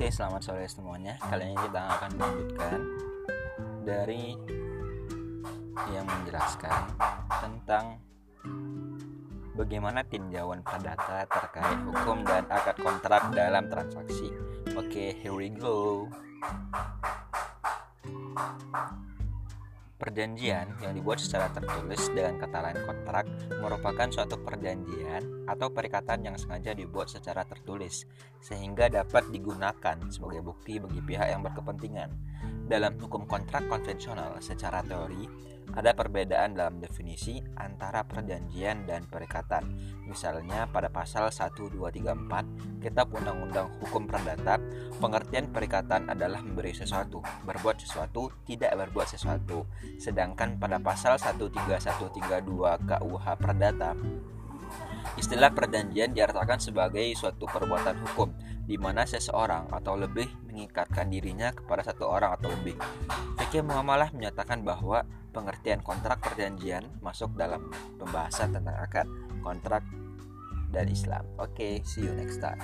Oke, selamat sore semuanya. Kali ini kita akan melanjutkan dari yang menjelaskan tentang bagaimana tinjauan perdata terkait hukum dan akad kontrak dalam transaksi. Oke, here we go. Perjanjian yang dibuat secara tertulis dengan kata lain kontrak merupakan suatu perjanjian atau perikatan yang sengaja dibuat secara tertulis sehingga dapat digunakan sebagai bukti bagi pihak yang berkepentingan. Dalam hukum kontrak konvensional secara teori, ada perbedaan dalam definisi antara perjanjian dan perikatan. Misalnya pada pasal 1234 Kitab Undang-Undang Hukum Perdata, pengertian perikatan adalah memberi sesuatu, berbuat sesuatu, tidak berbuat sesuatu. Sedangkan pada pasal 13132 KUH Perdata, Istilah perjanjian diartikan sebagai suatu perbuatan hukum di mana seseorang atau lebih mengikatkan dirinya kepada satu orang atau lebih. Fikih muamalah menyatakan bahwa pengertian kontrak perjanjian masuk dalam pembahasan tentang akad kontrak dan Islam. Oke, okay, see you next time.